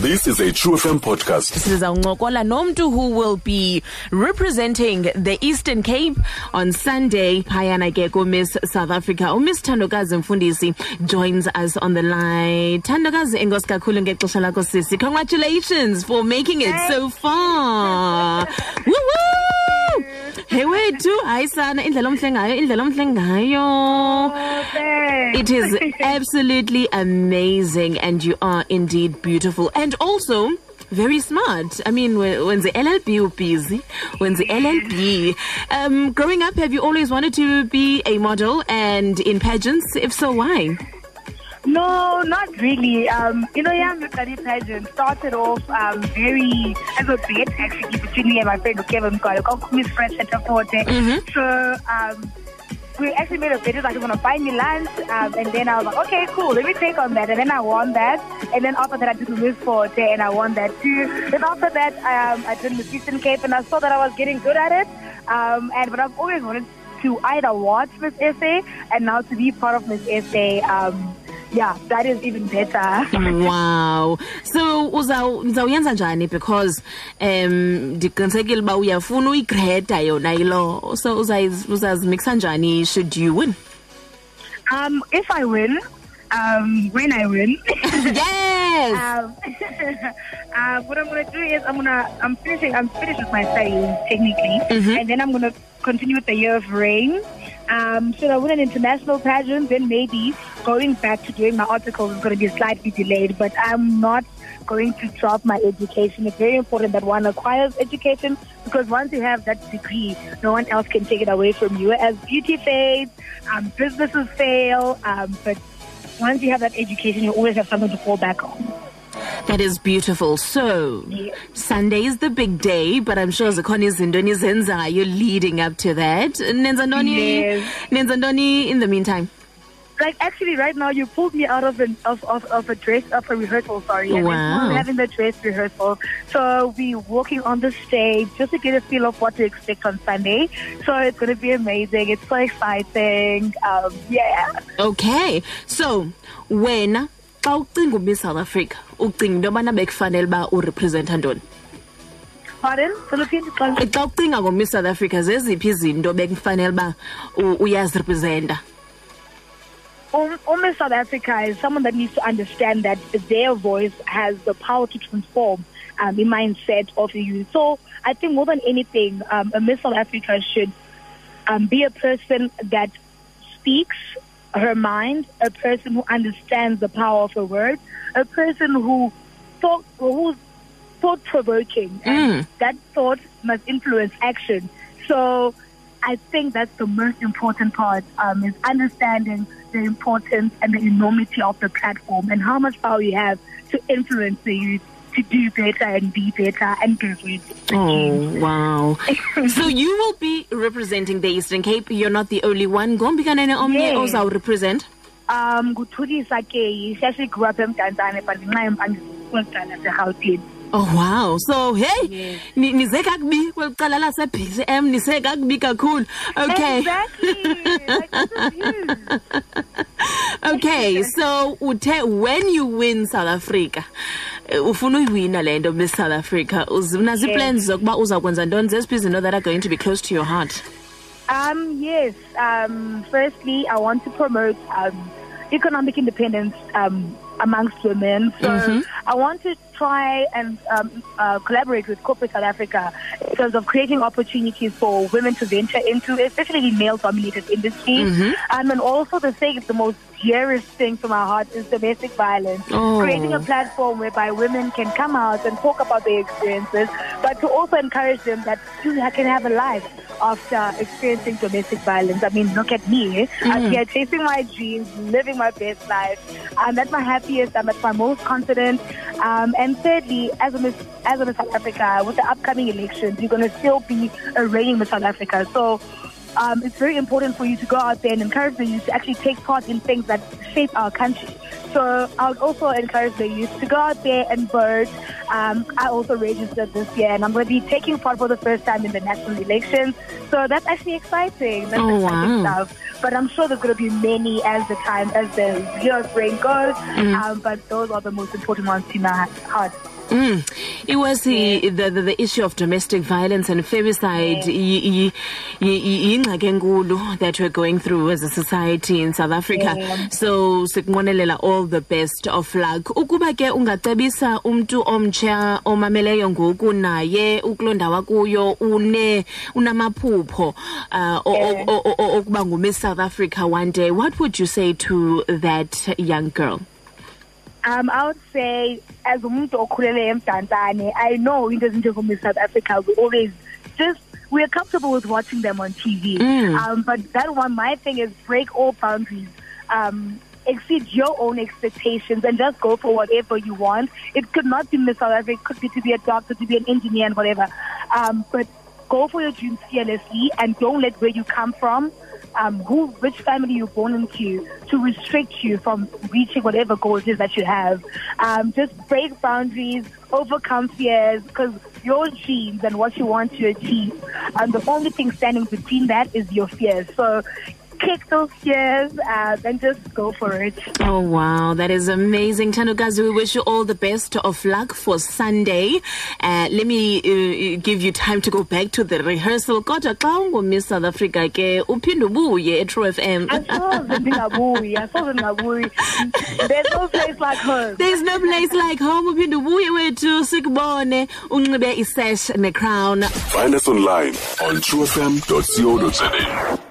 This is a True FM podcast. sizawuncokola nomntu who will be representing the Eastern Cape on Sunday. Phayana ke Miss South Africa. uMiss Thandokazi Mfundisi joins us on the line. Thandokazi enkosi kakhulu ngexesha lakho sisi. Congratulations for making it so far. Woo woo hey wethu hayi sana indlela omhle ngayo indlela omhle ngayo It is absolutely amazing, and you are indeed beautiful, and also very smart. I mean, when when the LLB you're busy, when the LLB. Um, growing up, have you always wanted to be a model and in pageants? If so, why? No, not really. Um, you know, Young Study Pageant. Started off um, very as a bet actually between me and my friend Kevin Kalo, called Miss Fresh at Fort Hare. So um, we actually made a video like you're gonna buy me lunch, um, and then I was like, okay, cool, let me take on that, and then I won that, and then after that I did Miss Fort Hare, and I won that too. Then after that, um, I did Miss Eastern Cape, and I saw that I was getting good at it, um, and but I've always wanted to either watch Miss SA and now to be part of Miss SA. Um, yeah, that is even better. wow. So uzaw- nizawuyenza njani? Because um ndiqinisekile uba uyafuna uyigreda yona yilo so uzazimiksa njani? Should you win? Um, if I win, um, when I win, yes! Um, uh, what I'm gonna do is I'm gonna I'm finishing I'm finished with my studies technically, and then I'm gonna continue with the year of reign. Um, should I win an international pageant, then maybe going back to doing my articles is going to be slightly delayed. But I'm not going to drop my education. It's very important that one acquires education because once you have that degree, no one else can take it away from you. As beauty fades, um, businesses fail, um, but once you have that education, you always have something to fall back on. That is beautiful. So, Sunday is the big day, but I'm sure zikhona izinto nizenzayo leading up to that. Nenza ntoni? Yes. Nenza ntoni in the meantime? Like actually, right now you pulled me out of an of, of, of a dress of a rehearsal. Sorry, and Wow. we're having the dress rehearsal. So we walking on the stage just to get a feel of what to expect on Sunday. So it's gonna be amazing. It's so exciting. Um, yeah. Okay. So, wena xa ucinga uMiss South Africa, ucinga into yobana bekufanele uba urepresenta ntoni? Pardon, Philippines. Xa ucinga ngoMiss South Africa, zeziphi izinto bekufanele uba uyazirepresenta? Um, um, Miss South Africa is someone that needs to understand that their voice has the power to transform um, the mindset of the youth. So I think more than anything, um, a Miss South Africa should um, be a person that speaks her mind, a person who understands the power of her words, a person who thought, who's thought provoking, and that thought must influence action. So I think that's the most important part um, is understanding the importance and the enormity of the platform and how much power you have to influence the youth to do better and be better and for. Oh, wow. so you will be representing the Eastern Cape. You're not the only one. Ngombikanene omnye Yes. represent. Um, nguthulisa ke she actually grew up in eMdantsane but ngenxa yempangisa segauteng Oh wow. So hey, ni- nize kakubi kweli cala lase-BCM nise kakubi kakhulu. Okay. Exactly. like, this is huge. Okay, so uthe when you win South Africa, eh, ufuna uyiwina le nto Miss South Africa. Unazo plans zokuba uzakwenza ntoni zeziphi izinto that are going to be close to your heart? Um, yes. Um, firstly, I want to promote um, economic independence um, amongst women. So I want to try and um, uh, collaborate with Corporate South Africa in terms of creating opportunities for women to venture into, especially male-dominated industries. Um, and also the thing, the most dearest thing to my heart is domestic violence. Oh. Creating a platform whereby women can come out and talk about their experiences, but to also encourage them that you can have a life after experiencing domestic violence. I mean, look at me. I'm here chasing my dreams, living my best life. I'm at my happiest. I'm at my most confident. Um, and thirdly, as a Miss, as a Miss South Africa, with the upcoming elections, you're going to still be a reigning Miss South Africa. So um, it's very important for you to go out there and encourage the youth to actually take part in things that shape our country. So I would also encourage the youth to go out there and vote. Um, I also registered this year, and I'm going to be taking part for the first time in the national elections. So that's actually exciting. That's Oh, exciting wow. stuff. but I'm sure there's going to be many as the time as the year's brain goes. Mm. Um, but those are the most important ones to my heart. Mm. It was the, the, the, the, issue of domestic violence and femicide yeah. that we're going through as a society in South Africa. Yeah. So sikunqonelela all the best of luck. Ukuba ke ungacebisa umntu omtsha omameleyo ngoku naye ukuloo ndawo kuyo une unamaphupho uh, okuba ngumiss South Africa one day. What would you say to that young girl? Um, I would say, as umuntu okhulele emdantsane, I know into ezinjengomiss South Africa, we always just we're comfortable with watching them on TV. Mm. Um, but that one, my thing is break all boundaries. Um, exceed your own expectations and just go for whatever you want. It could not be Miss South Africa, it could be to be a doctor, to be an engineer, and whatever. Um, but go for your dreams fearlessly and don't let where you come from um, who, which family you're born into to restrict you from reaching whatever goals is that you have. Um, just break boundaries, overcome fears, because your dreams and what you want to achieve, and the only thing standing between that is your fears. So kick those fears uh, and just go for it. Oh, wow. That is amazing. Thandokazi, we wish you all the best of luck for Sunday. Uh, let me uh, give you time to go back to the rehearsal. Kodwa xa ungumiss South Africa ke uphinde ubuye eTrue FM. There's no place like home. There's no place like home. Uphinde ubuye wethu sikubone unxibe isesh crown. Find us online on truefm.co.za.